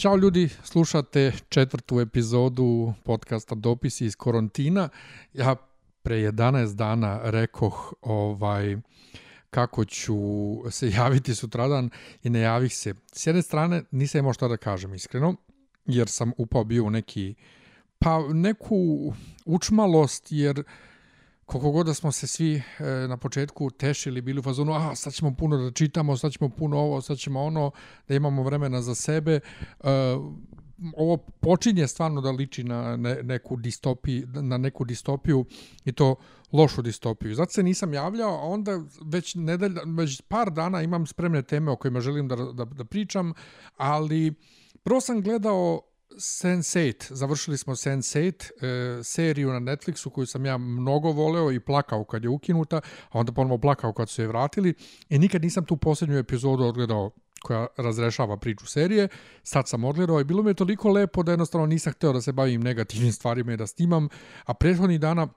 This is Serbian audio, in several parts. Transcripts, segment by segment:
Ćao ljudi, slušate četvrtu epizodu podcasta Dopisi iz Korontina. Ja pre 11 dana rekoh ovaj, kako ću se javiti sutradan i ne javih se. S jedne strane nisam imao šta da kažem iskreno, jer sam upao bio u neki, pa neku učmalost, jer koliko god da smo se svi e, na početku tešili, bili u fazonu, a sad ćemo puno da čitamo, sad ćemo puno ovo, sad ćemo ono, da imamo vremena za sebe, e, ovo počinje stvarno da liči na ne, neku distopiju, na neku distopiju i to lošu distopiju. Zato se nisam javljao, a onda već, nedelj, već par dana imam spremne teme o kojima želim da, da, da pričam, ali prvo sam gledao Sense8, završili smo Sense8, e, seriju na Netflixu koju sam ja mnogo voleo i plakao kad je ukinuta, a onda ponovo plakao kad su je vratili i nikad nisam tu posljednju epizodu odgledao koja razrešava priču serije. Sad sam odgledao i bilo mi je toliko lepo da jednostavno nisam hteo da se bavim negativnim stvarima i da snimam, a prethodnih dana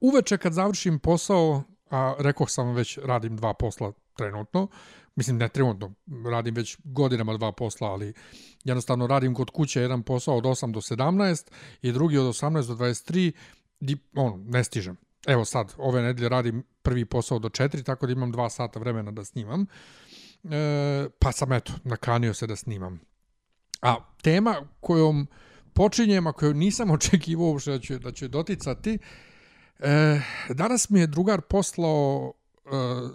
uveče kad završim posao, a rekao sam već radim dva posla trenutno, mislim ne trenutno, radim već godinama dva posla, ali jednostavno radim kod kuće jedan posao od 8 do 17 i drugi od 18 do 23, di, on, ne stižem. Evo sad, ove nedelje radim prvi posao do 4, tako da imam dva sata vremena da snimam. E, pa sam, eto, nakanio se da snimam. A tema kojom počinjem, a koju nisam očekivao uopšte da ću, da ću doticati, e, danas mi je drugar poslao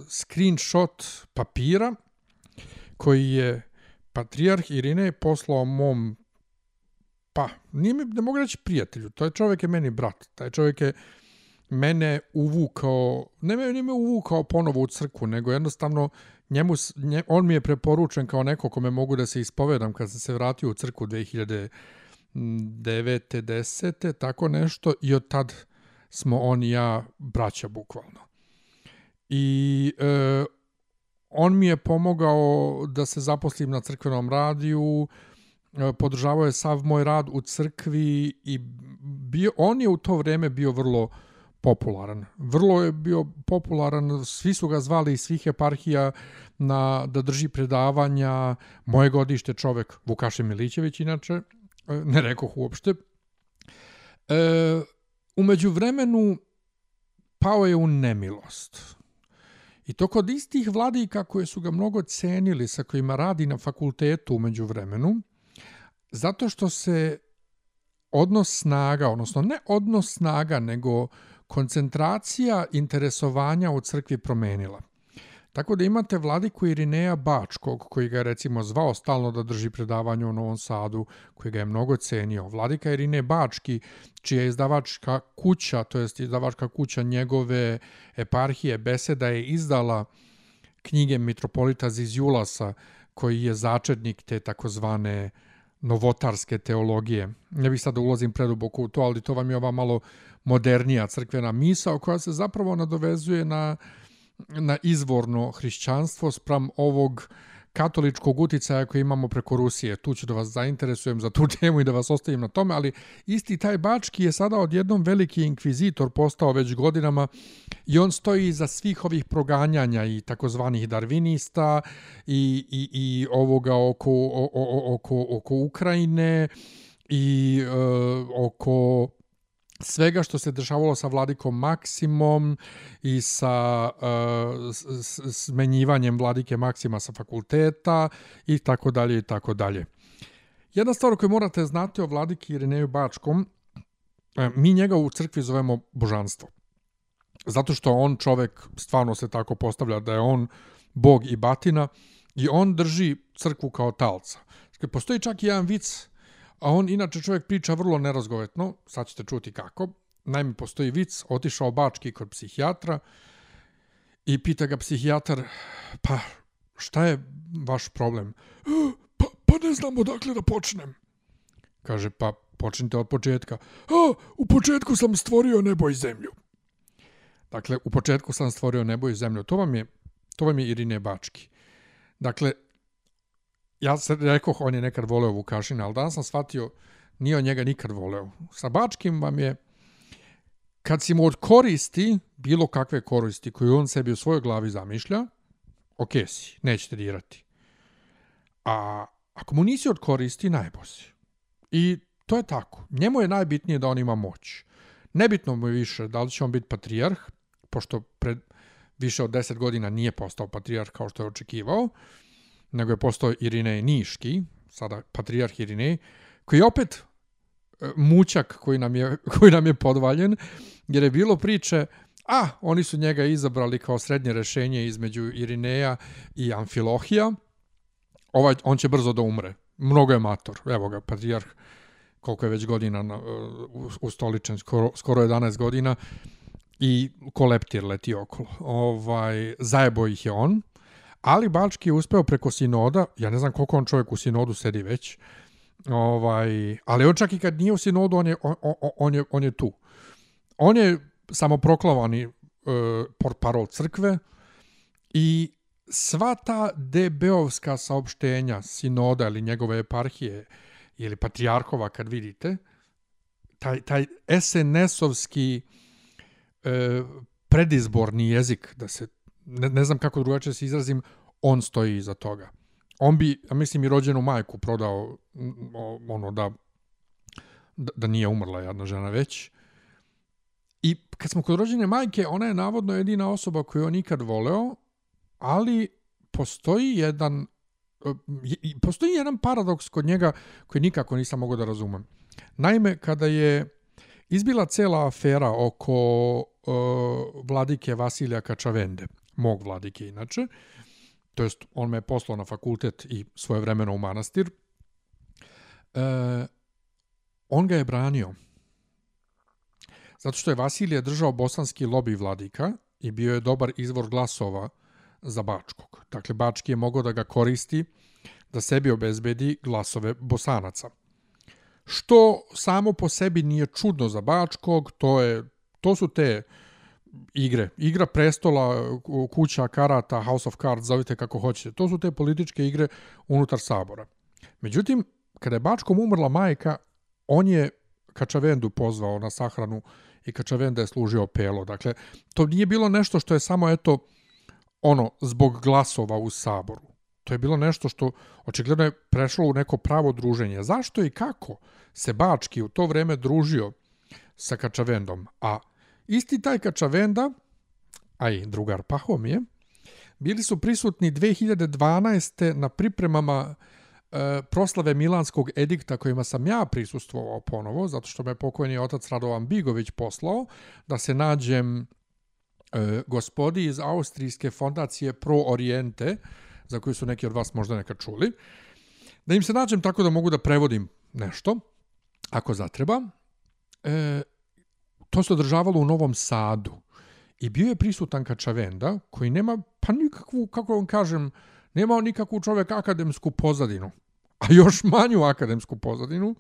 screenshot papira koji je patrijarh Irine poslao mom pa, nije mi, ne mogu reći prijatelju, to je čovjek je meni brat, taj čovjek je mene uvukao, ne me, nije me uvukao ponovo u crkvu, nego jednostavno njemu, nje, on mi je preporučen kao neko kome mogu da se ispovedam kad sam se vratio u crkvu 2009. 10. tako nešto i od tad smo on i ja braća bukvalno i e, on mi je pomogao da se zaposlim na crkvenom radiju, e, podržavao je sav moj rad u crkvi i bio, on je u to vreme bio vrlo popularan. Vrlo je bio popularan, svi su ga zvali iz svih eparhija na, da drži predavanja. Moje godište čovek, Vukašin Milićević inače, e, ne rekoh uopšte. E, umeđu vremenu pao je u nemilost I to kod istih vladika koje su ga mnogo cenili, sa kojima radi na fakultetu umeđu vremenu, zato što se odnos snaga, odnosno ne odnos snaga, nego koncentracija interesovanja u crkvi promenila. Tako da imate vladiku Irineja Bačkog, koji ga je recimo zvao stalno da drži predavanje u Novom Sadu, koji ga je mnogo cenio. Vladika Irine Bački, čija je izdavačka kuća, to jest izdavačka kuća njegove eparhije Beseda je izdala knjige Mitropolita Zizjulasa, koji je začetnik te takozvane novotarske teologije. Ne bih sad da ulazim preduboko u to, ali to vam je ova malo modernija crkvena misa koja se zapravo nadovezuje na na izvorno hrišćanstvo spram ovog katoličkog uticaja koji imamo preko Rusije. Tu ću da vas zainteresujem za tu temu i da vas ostavim na tome, ali isti taj Bački je sada odjednom veliki inkvizitor postao već godinama i on stoji iza svih ovih proganjanja i takozvanih darvinista i, i, i ovoga oko, o, o, oko, oko Ukrajine i uh, oko svega što se dešavalo sa vladikom Maksimom i sa uh, smenjivanjem vladike Maksima sa fakulteta i tako dalje i tako dalje. Jedna stvar koju morate znati o vladiki Irineju Bačkom, uh, mi njega u crkvi zovemo božanstvo. Zato što on čovek stvarno se tako postavlja da je on bog i batina i on drži crkvu kao talca. Postoji čak i jedan vic A on inače čovjek priča vrlo nerazgovetno, sad ćete čuti kako. Naime, postoji vic, otišao Bački kod psihijatra i pita ga psihijatar, pa šta je vaš problem? Pa, pa ne znam odakle da počnem. Kaže, pa počnite od početka. A, u početku sam stvorio nebo i zemlju. Dakle, u početku sam stvorio nebo i zemlju. To vam je, to vam je Irine Bački. Dakle, ja se rekao, on je nekad voleo Vukašina, ali danas sam shvatio, nije on njega nikad voleo. Sa Bačkim vam je, kad si mu od koristi, bilo kakve koristi koju on sebi u svojoj glavi zamišlja, ok si, nećete dirati. A Ako mu nisi od koristi, najbosi. I to je tako. Njemu je najbitnije da on ima moć. Nebitno mu je više da li će on biti patrijarh, pošto pred više od deset godina nije postao patrijarh kao što je očekivao, nego je postao Irinej Niški, sada patrijarh Irinej, koji je opet e, mućak koji nam je, koji nam je podvaljen, jer je bilo priče, a, oni su njega izabrali kao srednje rešenje između Irineja i Amfilohija, ovaj, on će brzo da umre. Mnogo je mator. Evo ga, patrijarh, koliko je već godina na, ustoličen, skoro, skoro 11 godina, i koleptir leti okolo. Ovaj, zajebo ih je on, ali Bački je uspeo preko sinoda, ja ne znam koliko on čovjek u sinodu sedi već, ovaj, ali on čak i kad nije u sinodu, on je, on, on, on je, on je tu. On je samoproklavani uh, parol crkve i sva ta debeovska saopštenja sinoda ili njegove eparhije ili patrijarhova kad vidite, taj, taj SNS-ovski e, predizborni jezik, da se, ne, ne znam kako drugačije se izrazim, on stoji iza toga. On bi, ja mislim, i rođenu majku prodao ono da, da, da nije umrla jedna žena već. I kad smo kod rođene majke, ona je navodno jedina osoba koju on nikad voleo, ali postoji jedan postoji jedan paradoks kod njega koji nikako nisam mogao da razumem. Naime, kada je izbila cela afera oko uh, vladike Vasilija Kačavende, mog vladike inače, to jest on me je poslao na fakultet i svoje vremeno u manastir, uh, on ga je branio. Zato što je Vasilije držao bosanski lobi vladika i bio je dobar izvor glasova za Bačkog. Dakle, Bački je mogao da ga koristi da sebi obezbedi glasove bosanaca. Što samo po sebi nije čudno za Bačkog, to, je, to su te igre. Igra prestola, kuća karata, House of Cards, zovite kako hoćete. To su te političke igre unutar sabora. Međutim, kada je Bačkom umrla majka, on je Kačavendu pozvao na sahranu i Kačavenda je služio pelo. Dakle, to nije bilo nešto što je samo, eto, ono, zbog glasova u saboru. To je bilo nešto što očigledno je prešlo u neko pravo druženje. Zašto i kako se Bački u to vreme družio sa Kačavendom? A isti taj Kačavenda, a i drugar Pahomije, bili su prisutni 2012. na pripremama e, proslave Milanskog edikta kojima sam ja prisustvovao ponovo, zato što me pokojni otac Radovan Bigović poslao da se nađem e, gospodi iz Austrijske fondacije Pro Oriente, za koju su neki od vas možda nekad čuli, da im se nađem tako da mogu da prevodim nešto, ako zatreba. E, to se održavalo u Novom Sadu i bio je prisutan Kačavenda, koji nema pa nikakvu, kako vam kažem, nema nikakvu čovek akademsku pozadinu, a još manju akademsku pozadinu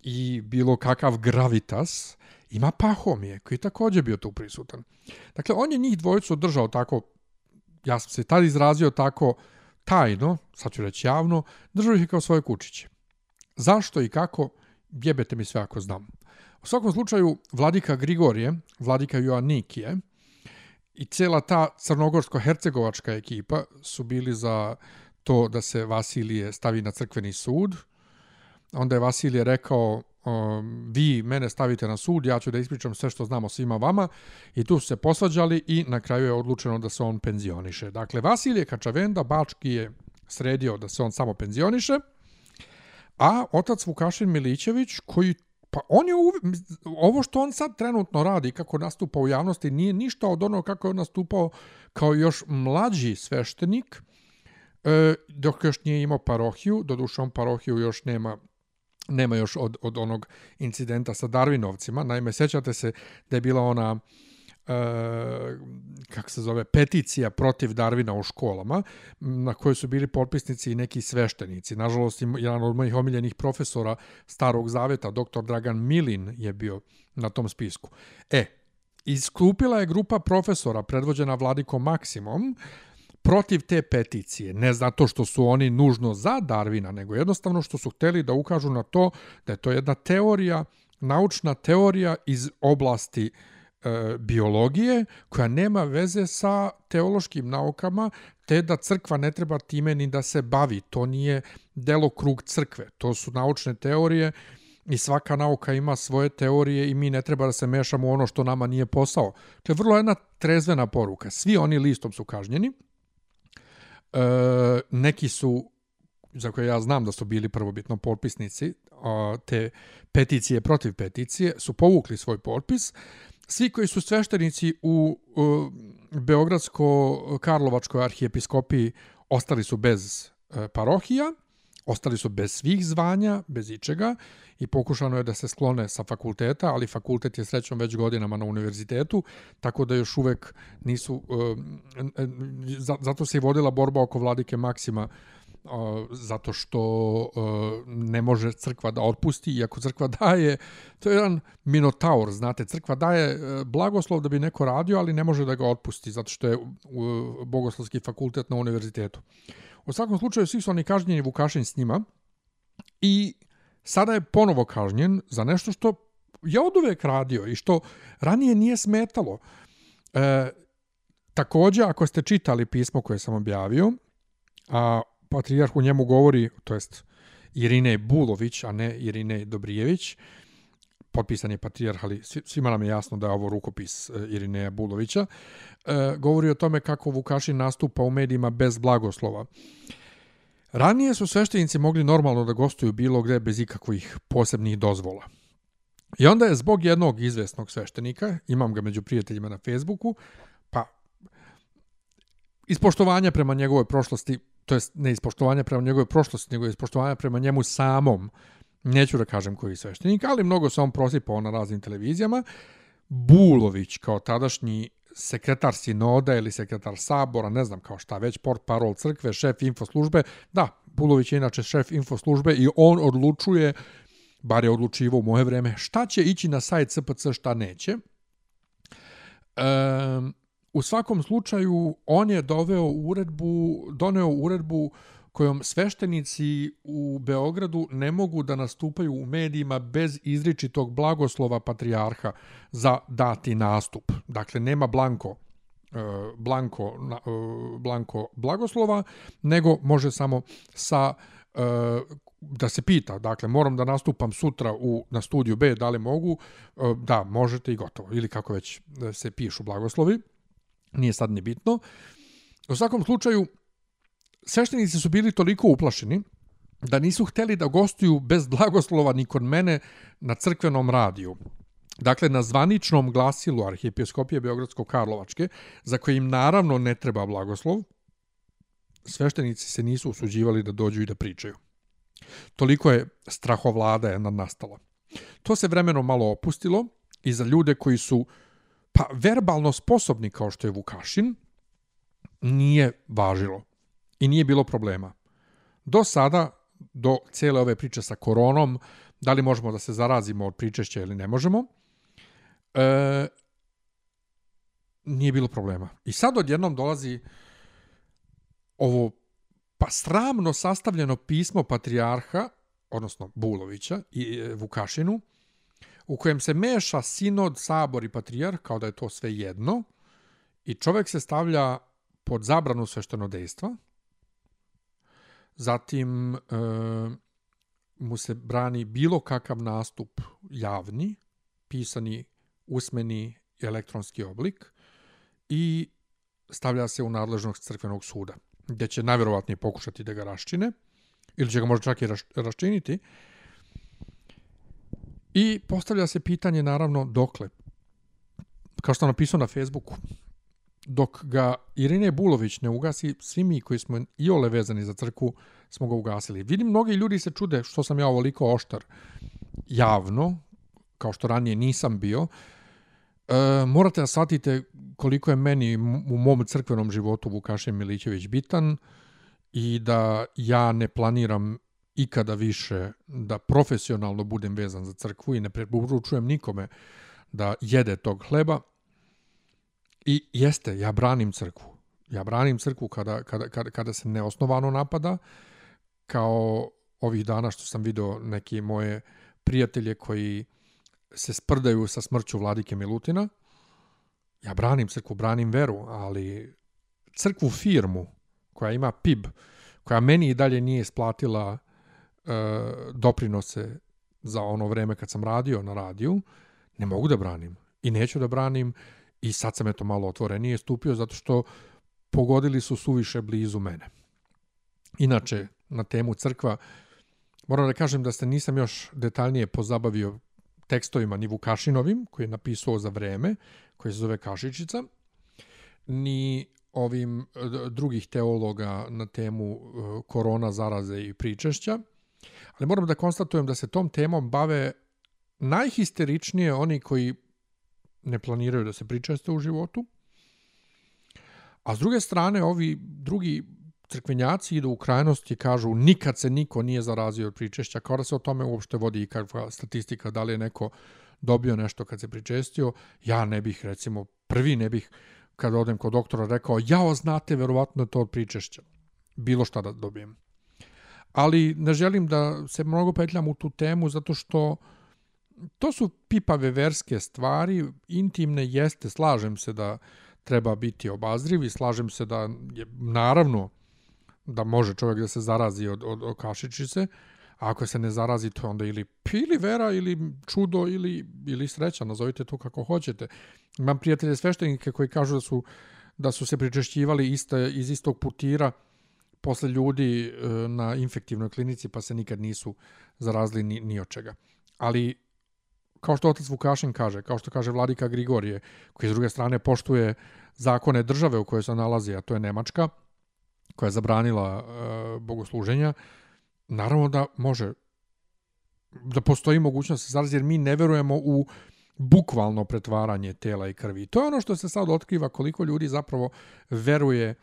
i bilo kakav gravitas, ima Pahomije, koji je takođe bio tu prisutan. Dakle, on je njih dvojicu držao tako ja sam se tad izrazio tako tajno, sad ću reći javno, držao ih kao svoje kučiće. Zašto i kako, jebete mi sve ako znam. U svakom slučaju, vladika Grigorije, vladika Joannikije i cela ta crnogorsko-hercegovačka ekipa su bili za to da se Vasilije stavi na crkveni sud. Onda je Vasilije rekao, um, vi mene stavite na sud, ja ću da ispričam sve što znamo svima vama i tu su se posvađali i na kraju je odlučeno da se on penzioniše. Dakle, Vasilije Kačavenda, Bački je sredio da se on samo penzioniše, a otac Vukašin Milićević, koji Pa on je uvi... ovo što on sad trenutno radi, kako nastupa u javnosti, nije ništa od onoga kako je on nastupao kao još mlađi sveštenik, e, dok još nije imao parohiju, doduše on parohiju još nema nema još od, od onog incidenta sa Darwinovcima. Naime, sećate se da je bila ona kako se zove, peticija protiv Darwina u školama, na kojoj su bili potpisnici i neki sveštenici. Nažalost, jedan od mojih omiljenih profesora Starog Zaveta, dr. Dragan Milin, je bio na tom spisku. E, isklupila je grupa profesora predvođena Vladikom Maksimom, protiv te peticije, ne zato što su oni nužno za Darvina, nego jednostavno što su hteli da ukažu na to da je to jedna teorija, naučna teorija iz oblasti e, biologije koja nema veze sa teološkim naukama te da crkva ne treba time ni da se bavi. To nije delo krug crkve. To su naučne teorije i svaka nauka ima svoje teorije i mi ne treba da se mešamo u ono što nama nije posao. To je vrlo jedna trezvena poruka. Svi oni listom su kažnjeni. E, neki su, za koje ja znam da su bili prvobitno potpisnici te peticije protiv peticije, su povukli svoj potpis. Svi koji su sveštenici u, Beogradsko-Karlovačkoj arhijepiskopiji ostali su bez e, parohija, ostali su bez svih zvanja, bez ičega i pokušano je da se sklone sa fakulteta, ali fakultet je srećom već godinama na univerzitetu, tako da još uvek nisu, e, zato se i vodila borba oko vladike Maksima, zato što ne može crkva da otpusti, iako crkva daje, to je jedan minotaur, znate, crkva daje e, blagoslov da bi neko radio, ali ne može da ga otpusti, zato što je bogoslovski fakultet na univerzitetu. U svakom slučaju, svi su oni kažnjeni Vukašin s njima i sada je ponovo kažnjen za nešto što je od uvek radio i što ranije nije smetalo. E, također, ako ste čitali pismo koje sam objavio, a patrijarh u njemu govori, to jest Irine Bulović, a ne Irine Dobrijević, potpisan je patrijarh, ali svima nam je jasno da je ovo rukopis e, Irineja Bulovića, e, govori o tome kako Vukašin nastupa u medijima bez blagoslova. Ranije su sveštenici mogli normalno da gostuju bilo gde bez ikakvih posebnih dozvola. I onda je zbog jednog izvesnog sveštenika, imam ga među prijateljima na Facebooku, pa iz poštovanja prema njegove prošlosti, to jest ne iz poštovanja prema njegove prošlosti, nego iz poštovanja prema njemu samom, neću da kažem koji sveštenik, ali mnogo se on prosipao na raznim televizijama, Bulović kao tadašnji sekretar sinoda ili sekretar sabora, ne znam kao šta već, port parol crkve, šef infoslužbe, da, Bulović je inače šef infoslužbe i on odlučuje, bar je odlučivo u moje vreme, šta će ići na sajt SPC, šta neće. Um, u svakom slučaju on je doveo uredbu, doneo uredbu kojom sveštenici u Beogradu ne mogu da nastupaju u medijima bez izričitog blagoslova patrijarha za dati nastup. Dakle, nema blanko e, blanko, e, blanko blagoslova, nego može samo sa e, da se pita, dakle, moram da nastupam sutra u, na studiju B, da li mogu, da, možete i gotovo, ili kako već se pišu blagoslovi nije sad ni bitno. U svakom slučaju, sveštenici su bili toliko uplašeni da nisu hteli da gostuju bez blagoslova ni kod mene na crkvenom radiju. Dakle, na zvaničnom glasilu Arhijepiskopije Beogradsko-Karlovačke, za koje im naravno ne treba blagoslov, sveštenici se nisu usuđivali da dođu i da pričaju. Toliko je strahovlada je nastala. To se vremenom malo opustilo i za ljude koji su pa verbalno sposobni kao što je Vukašin, nije važilo i nije bilo problema. Do sada, do cijele ove priče sa koronom, da li možemo da se zarazimo od pričešća ili ne možemo, e, nije bilo problema. I sad odjednom dolazi ovo pa sramno sastavljeno pismo patrijarha, odnosno Bulovića i e, Vukašinu, u kojem se meša sinod, sabor i patrijarh, kao da je to sve jedno, i čovjek se stavlja pod zabranu sveštenodejstva, zatim e, mu se brani bilo kakav nastup javni, pisani, usmeni elektronski oblik i stavlja se u nadležnost crkvenog suda, gdje će najverovatnije pokušati da ga raščine, ili će ga možda čak i raščiniti, I postavlja se pitanje, naravno, dokle. Kao što napisao na Facebooku, dok ga Irine Bulović ne ugasi, svi mi koji smo i ole vezani za crku, smo ga ugasili. Vidim, mnogi ljudi se čude što sam ja ovoliko oštar javno, kao što ranije nisam bio. E, morate da shvatite koliko je meni u mom crkvenom životu Vukašin Milićević bitan i da ja ne planiram ikada više da profesionalno budem vezan za crkvu i ne preporučujem nikome da jede tog hleba. I jeste, ja branim crkvu. Ja branim crkvu kada, kada, kada, kada se neosnovano napada, kao ovih dana što sam video neke moje prijatelje koji se sprdaju sa smrću vladike Milutina. Ja branim crkvu, branim veru, ali crkvu firmu koja ima PIB, koja meni i dalje nije isplatila doprinose za ono vreme kad sam radio na radiju, ne mogu da branim. I neću da branim i sad sam eto malo otvorenije stupio zato što pogodili su suviše blizu mene. Inače, na temu crkva, moram da kažem da se nisam još detaljnije pozabavio tekstovima ni Vukašinovim, koji je napisao za vreme, koji se zove Kašičica, ni ovim e, drugih teologa na temu e, korona, zaraze i pričešća. Ali moram da konstatujem da se tom temom bave najhisteričnije oni koji ne planiraju da se pričeste u životu. A s druge strane, ovi drugi crkvenjaci idu u krajnost i kažu nikad se niko nije zarazio od pričešća, kao da se o tome uopšte vodi i kakva statistika, da li je neko dobio nešto kad se pričestio. Ja ne bih, recimo, prvi ne bih, kad odem kod doktora, rekao, jao, znate, verovatno to od pričešća. Bilo šta da dobijem. Ali ne želim da se mnogo petljam u tu temu, zato što to su pipave verske stvari, intimne jeste, slažem se da treba biti obazriv i slažem se da je naravno da može čovjek da se zarazi od, od, od kašičice, a ako se ne zarazi to onda ili ili vera ili čudo ili, ili sreća, nazovite to kako hoćete. Imam prijatelje sveštenike koji kažu da su, da su se pričešćivali iste, iz istog putira posle ljudi e, na infektivnoj klinici pa se nikad nisu zarazili ni, ni od čega. Ali kao što otac Vukašin kaže, kao što kaže vladika Grigorije, koji s druge strane poštuje zakone države u kojoj se nalazi, a to je Nemačka, koja je zabranila e, bogosluženja, naravno da može da postoji mogućnost da zarazi, jer mi ne verujemo u bukvalno pretvaranje tela i krvi. To je ono što se sad otkriva koliko ljudi zapravo veruje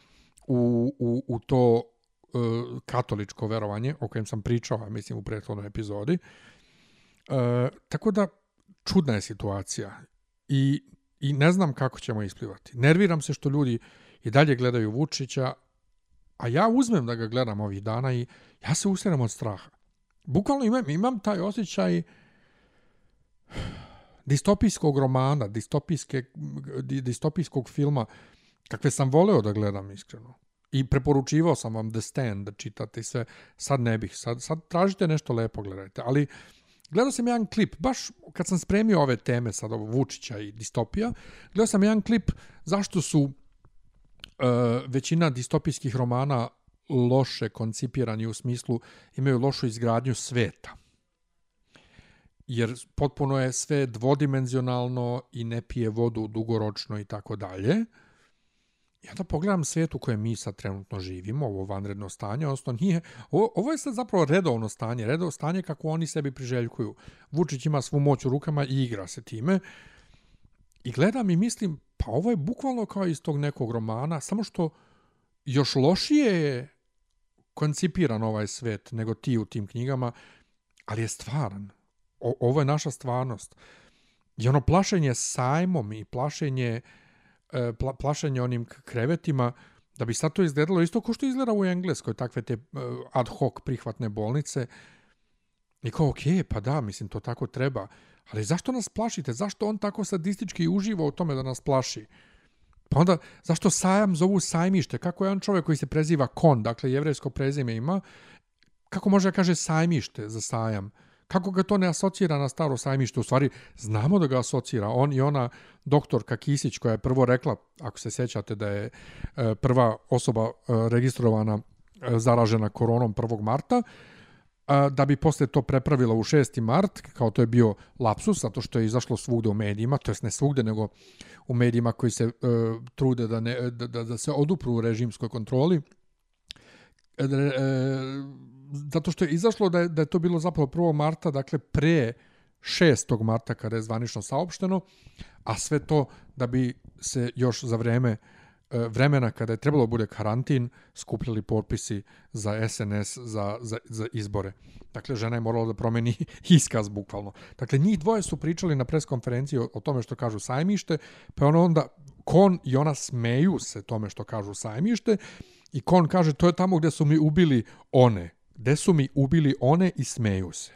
u, u, u to e, katoličko verovanje o kojem sam pričao, mislim, u prethodnoj epizodi. E, tako da, čudna je situacija i, i ne znam kako ćemo isplivati. Nerviram se što ljudi i dalje gledaju Vučića, a ja uzmem da ga gledam ovih dana i ja se usjeram od straha. Bukvalno imam, imam taj osjećaj distopijskog romana, distopijske, distopijskog filma, kakve sam voleo da gledam iskreno. I preporučivao sam vam The Stand da čitate sve. Sad ne bih. Sad, sad tražite nešto lepo, gledajte. Ali gledao sam jedan klip, baš kad sam spremio ove teme, sad ovo Vučića i distopija, gledao sam jedan klip zašto su uh, većina distopijskih romana loše koncipirani u smislu imaju lošu izgradnju sveta. Jer potpuno je sve dvodimenzionalno i ne pije vodu dugoročno i tako dalje. Ja da pogledam svijet u kojem mi sad trenutno živimo, ovo vanredno stanje, odnosno nije, ovo, ovo je sad zapravo redovno stanje, redovno stanje kako oni sebi priželjkuju. Vučić ima svu moć u rukama i igra se time. I gledam i mislim, pa ovo je bukvalno kao iz tog nekog romana, samo što još lošije je koncipiran ovaj svet nego ti u tim knjigama, ali je stvaran. O, ovo je naša stvarnost. I ono plašenje sajmom i plašenje, e, pla, plašenje onim krevetima, da bi sad to izgledalo isto kao što izgleda u Engleskoj, takve te e, ad hoc prihvatne bolnice. I kao, ok, pa da, mislim, to tako treba. Ali zašto nas plašite? Zašto on tako sadistički uživa u tome da nas plaši? Pa onda, zašto sajam zovu sajmište? Kako je on čovjek koji se preziva kon, dakle jevrejsko prezime ima, kako može da kaže sajmište za sajam? Kako ga to ne asocira na staro sajmište? U stvari, znamo da ga asocira. On i ona doktorka Kisić koja je prvo rekla, ako se sjećate da je e, prva osoba e, registrovana e, zaražena koronom 1. marta, da bi posle to prepravila u 6. mart, kao to je bio lapsus, zato što je izašlo svugde u medijima, to jest ne svugde, nego u medijima koji se uh, trude da, ne, da, da, da se odupru režimskoj kontroli. E, e, zato što je izašlo da je, da je to bilo zapravo 1. marta, dakle pre 6. marta kada je zvanično saopšteno, a sve to da bi se još za vreme E, vremena kada je trebalo bude karantin, skupljali potpisi za SNS za, za, za izbore. Dakle, žena je morala da promeni iskaz, bukvalno. Dakle, njih dvoje su pričali na preskonferenciji o, o tome što kažu sajmište, pa ono onda Kon i ona smeju se tome što kažu sajmište i Kon kaže, to je tamo gde su mi ubili one. Gde su mi ubili one i smeju se.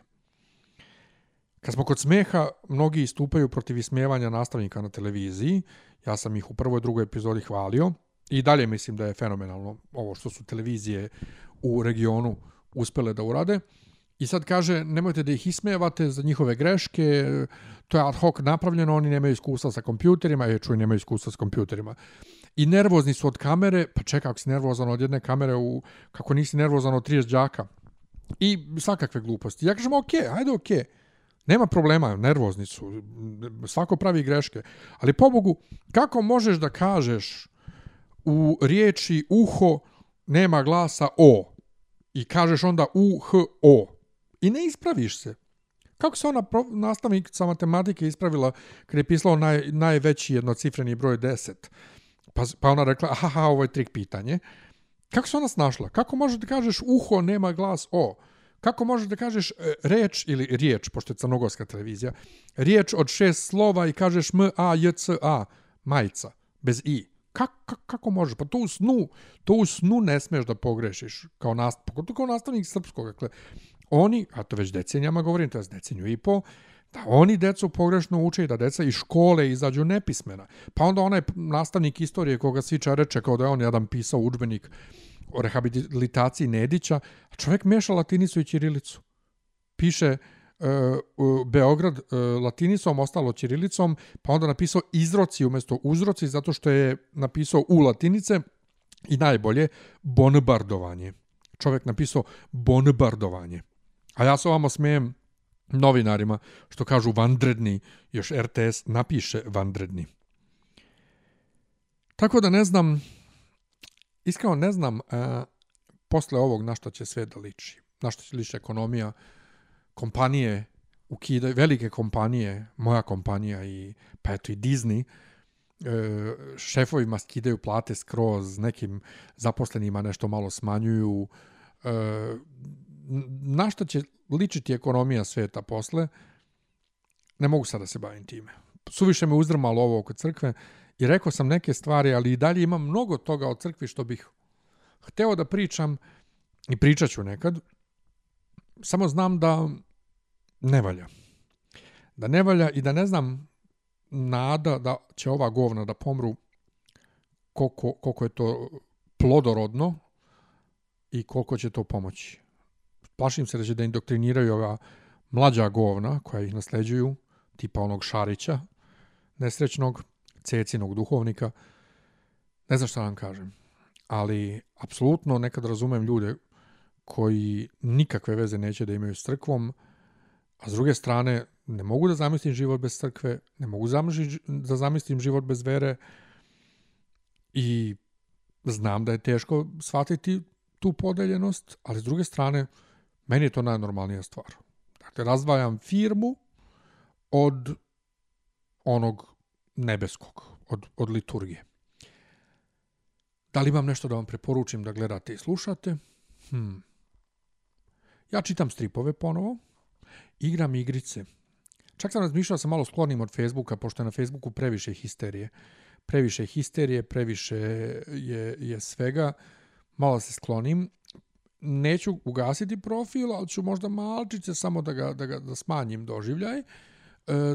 Kad smo kod smeha, mnogi istupaju protiv ismijevanja nastavnika na televiziji, Ja sam ih u prvoj drugoj epizodi hvalio. I dalje mislim da je fenomenalno ovo što su televizije u regionu uspele da urade. I sad kaže, nemojte da ih ismevate za njihove greške, to je ad hoc napravljeno, oni nemaju iskustva sa kompjuterima, je čuj, nemaju iskustva sa kompjuterima. I nervozni su od kamere, pa čekaj, ako si nervozan od jedne kamere, u, kako nisi nervozan od 30 džaka. I svakakve gluposti. Ja kažem, ok, ajde, ok. Nema problema, nervozni su, svako pravi greške. Ali pobogu, kako možeš da kažeš u riječi uho nema glasa o i kažeš onda u, h, o i ne ispraviš se? Kako se ona nastavnica matematike ispravila kad je pisalo naj, najveći jednocifreni broj 10? Pa, pa ona rekla, aha, ovo je trik pitanje. Kako se ona snašla? Kako možeš da kažeš uho nema glas o? Kako možeš da kažeš e, reč ili riječ, pošto je crnogorska televizija, riječ od šest slova i kažeš m, a, j, c, a, majica, bez i? Kako, kako možeš? Pa to u snu, to u snu ne smeš da pogrešiš kao, nast, kao nastavnik srpskog. Dakle, oni, a to već decenijama govorim, to je deceniju i po, da oni decu pogrešno uče i da deca iz škole izađu nepismena. Pa onda onaj nastavnik istorije koga svi čareče kao da je on jedan pisao učbenik o rehabilitaciji Nedića, a čovjek meša latinicu i ćirilicu. Piše uh, Beograd uh, latinicom, ostalo ćirilicom, pa onda napisao izroci umjesto uzroci, zato što je napisao u latinice i najbolje bonbardovanje. Čovjek napisao bonbardovanje. A ja se ovamo smijem novinarima što kažu vandredni, još RTS napiše vandredni. Tako da ne znam, iskreno ne znam uh, posle ovog na što će sve da liči. Na što će liči ekonomija, kompanije, ukidaju, velike kompanije, moja kompanija i pa eto i Disney, uh, šefovima skidaju plate skroz, nekim zaposlenima nešto malo smanjuju, uh, na što će ličiti ekonomija sveta posle, ne mogu sad da se bavim time. Suviše me uzdrmalo ovo oko crkve i rekao sam neke stvari, ali i dalje imam mnogo toga o crkvi što bih hteo da pričam i pričat ću nekad. Samo znam da ne valja. Da ne valja i da ne znam nada da će ova govna da pomru koliko, koliko je to plodorodno i koliko će to pomoći plašim se da će da indoktriniraju ova mlađa govna koja ih nasleđuju, tipa onog Šarića, nesrećnog, cecinog duhovnika. Ne znam šta vam kažem, ali apsolutno nekad razumem ljude koji nikakve veze neće da imaju s crkvom, a s druge strane ne mogu da zamislim život bez crkve, ne mogu da zamislim život bez vere i znam da je teško shvatiti tu podeljenost, ali s druge strane Meni je to najnormalnija stvar. Dakle, razdvajam firmu od onog nebeskog, od, od liturgije. Da li imam nešto da vam preporučim da gledate i slušate? Hmm. Ja čitam stripove ponovo, igram igrice. Čak sam razmišljao da se malo sklonim od Facebooka, pošto je na Facebooku previše histerije. Previše histerije, previše je, je svega. Malo se sklonim neću ugasiti profil, ali ću možda malčice samo da ga, da ga da smanjim doživljaj, e,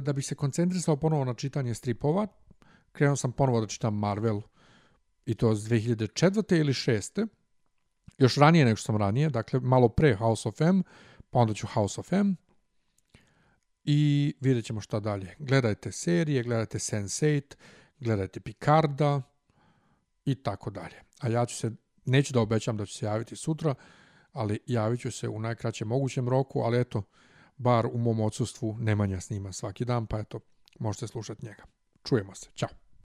da bi se koncentrisao ponovo na čitanje stripova. Krenuo sam ponovo da čitam Marvel i to z 2004. ili 6. Još ranije nego što sam ranije, dakle malo pre House of M, pa onda ću House of M. I vidjet ćemo šta dalje. Gledajte serije, gledajte Sense8, gledajte Picarda i tako dalje. A ja ću se neću da obećam da ću se javiti sutra, ali javit ću se u najkraćem mogućem roku, ali eto, bar u mom odsustvu Nemanja snima svaki dan, pa eto, možete slušati njega. Čujemo se. Ćao.